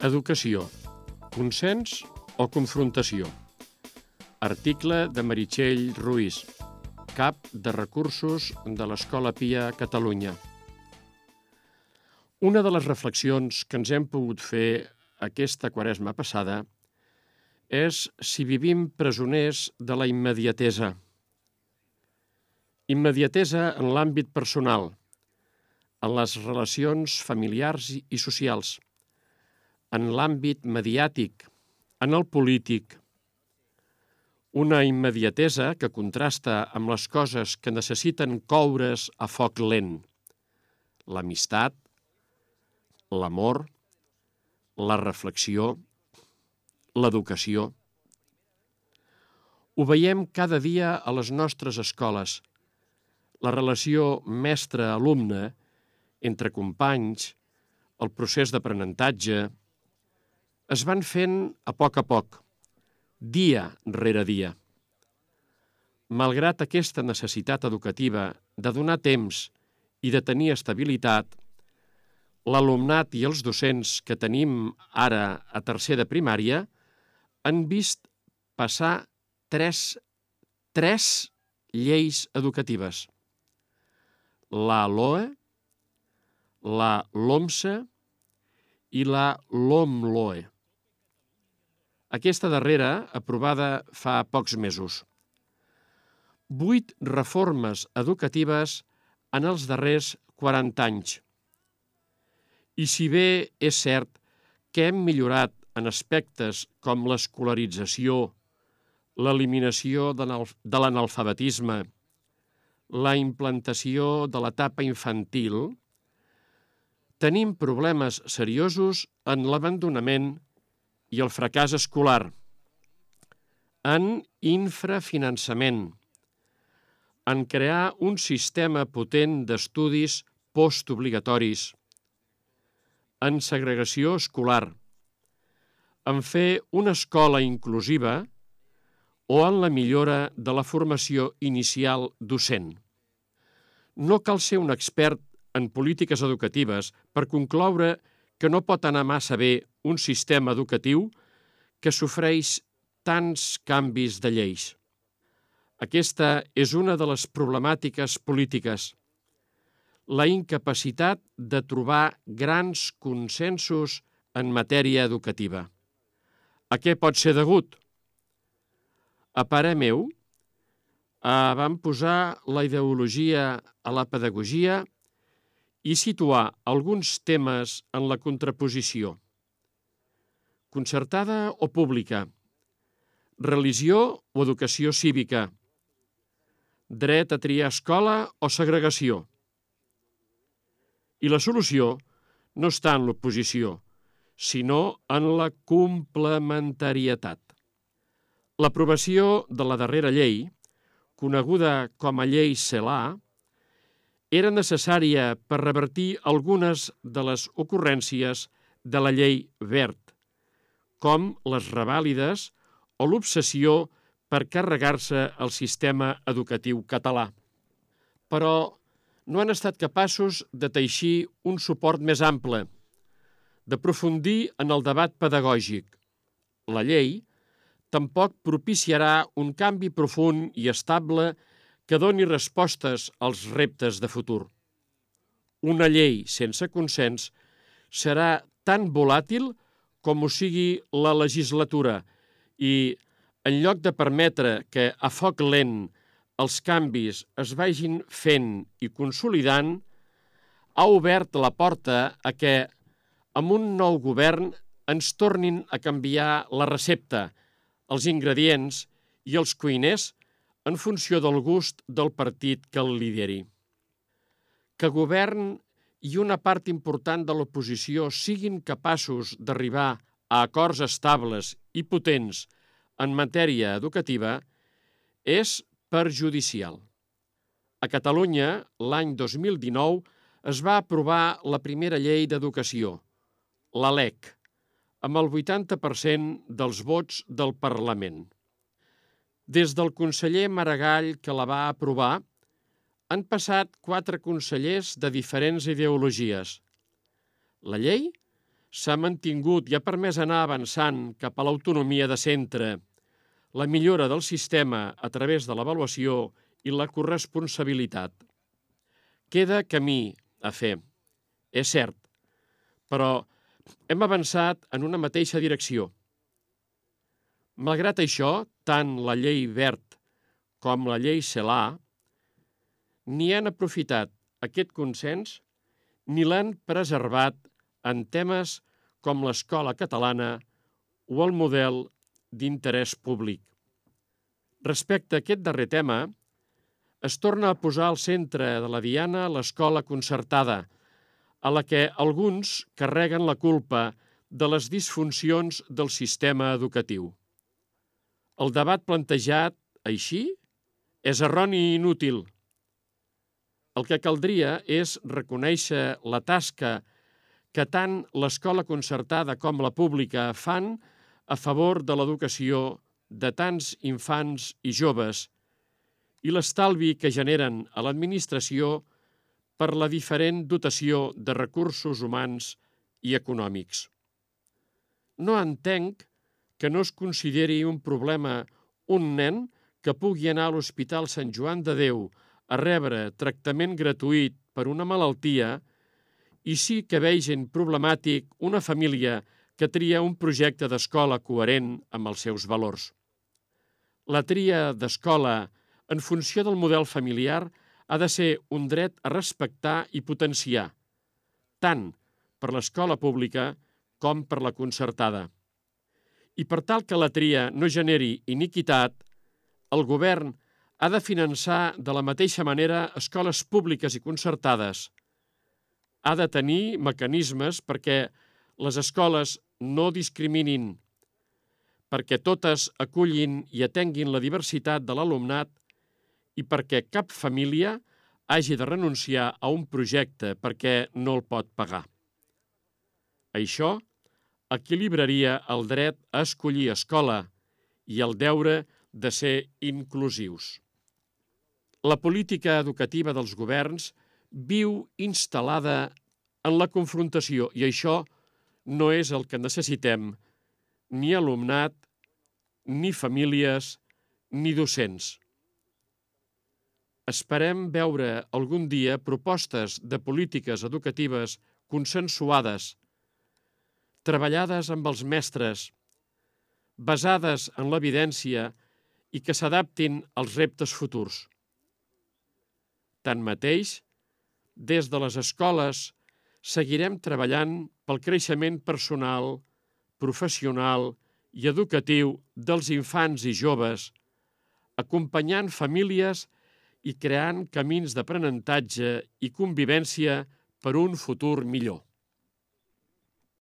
Educació. Consens o confrontació? Article de Meritxell Ruiz, cap de recursos de l'Escola Pia Catalunya. Una de les reflexions que ens hem pogut fer aquesta quaresma passada és si vivim presoners de la immediatesa. Immediatesa en l'àmbit personal, en les relacions familiars i socials, en l'àmbit mediàtic, en el polític. Una immediatesa que contrasta amb les coses que necessiten coure's a foc lent. L'amistat, l'amor, la reflexió, l'educació. Ho veiem cada dia a les nostres escoles. La relació mestre-alumne, entre companys, el procés d'aprenentatge, es van fent a poc a poc, dia rere dia. Malgrat aquesta necessitat educativa de donar temps i de tenir estabilitat, l'alumnat i els docents que tenim ara a tercer de primària han vist passar tres, tres lleis educatives. La LOE, la LOMSE i la LOMLOE. Aquesta darrera, aprovada fa pocs mesos. Vuit reformes educatives en els darrers 40 anys. I si bé és cert que hem millorat en aspectes com l'escolarització, l'eliminació de l'analfabetisme, la implantació de l'etapa infantil, tenim problemes seriosos en l'abandonament i el fracàs escolar, en infrafinançament, en crear un sistema potent d'estudis postobligatoris, en segregació escolar, en fer una escola inclusiva o en la millora de la formació inicial docent. No cal ser un expert en polítiques educatives per concloure que no pot anar massa bé un sistema educatiu que sofreix tants canvis de lleis. Aquesta és una de les problemàtiques polítiques. La incapacitat de trobar grans consensos en matèria educativa. A què pot ser degut? A pare meu, eh, van posar la ideologia a la pedagogia i situar alguns temes en la contraposició. Concertada o pública, religió o educació cívica, dret a triar escola o segregació. I la solució no està en l'oposició, sinó en la complementarietat. L'aprovació de la darrera llei, coneguda com a llei CELA, era necessària per revertir algunes de les ocurrències de la llei verd, com les revàlides o l'obsessió per carregar-se el sistema educatiu català. Però no han estat capaços de teixir un suport més ample, d'aprofundir en el debat pedagògic. La llei tampoc propiciarà un canvi profund i estable que doni respostes als reptes de futur. Una llei sense consens serà tan volàtil com ho sigui la legislatura i, en lloc de permetre que a foc lent els canvis es vagin fent i consolidant, ha obert la porta a que, amb un nou govern, ens tornin a canviar la recepta, els ingredients i els cuiners en funció del gust del partit que el lideri. Que govern i una part important de l'oposició siguin capaços d'arribar a acords estables i potents en matèria educativa és perjudicial. A Catalunya, l'any 2019, es va aprovar la primera llei d'educació, la LEC, amb el 80% dels vots del Parlament. Des del conseller Maragall, que la va aprovar, han passat quatre consellers de diferents ideologies. La llei s'ha mantingut i ha permès anar avançant cap a l'autonomia de centre, la millora del sistema a través de l'avaluació i la corresponsabilitat. Queda camí a fer, és cert, però hem avançat en una mateixa direcció. Malgrat això, tant la llei Verd com la llei Celà ni han aprofitat aquest consens ni l'han preservat en temes com l'escola catalana o el model d'interès públic. Respecte a aquest darrer tema, es torna a posar al centre de la diana l'escola concertada, a la que alguns carreguen la culpa de les disfuncions del sistema educatiu. El debat plantejat així és erroni i inútil. El que caldria és reconèixer la tasca que tant l'escola concertada com la pública fan a favor de l'educació de tants infants i joves i l'estalvi que generen a l'administració per la diferent dotació de recursos humans i econòmics. No entenc que no es consideri un problema un nen que pugui anar a l'Hospital Sant Joan de Déu a rebre tractament gratuït per una malaltia i sí que vegin problemàtic una família que tria un projecte d'escola coherent amb els seus valors. La tria d'escola en funció del model familiar ha de ser un dret a respectar i potenciar, tant per l'escola pública com per la concertada. I per tal que la tria no generi iniquitat, el govern ha de finançar de la mateixa manera escoles públiques i concertades. Ha de tenir mecanismes perquè les escoles no discriminin, perquè totes acullin i atenguin la diversitat de l'alumnat i perquè cap família hagi de renunciar a un projecte perquè no el pot pagar. Això equilibraria el dret a escollir escola i el deure de ser inclusius. La política educativa dels governs viu instal·lada en la confrontació i això no és el que necessitem ni alumnat, ni famílies, ni docents. Esperem veure algun dia propostes de polítiques educatives consensuades, treballades amb els mestres, basades en l'evidència i que s'adaptin als reptes futurs. Tanmateix, des de les escoles seguirem treballant pel creixement personal, professional i educatiu dels infants i joves, acompanyant famílies i creant camins d'aprenentatge i convivència per un futur millor.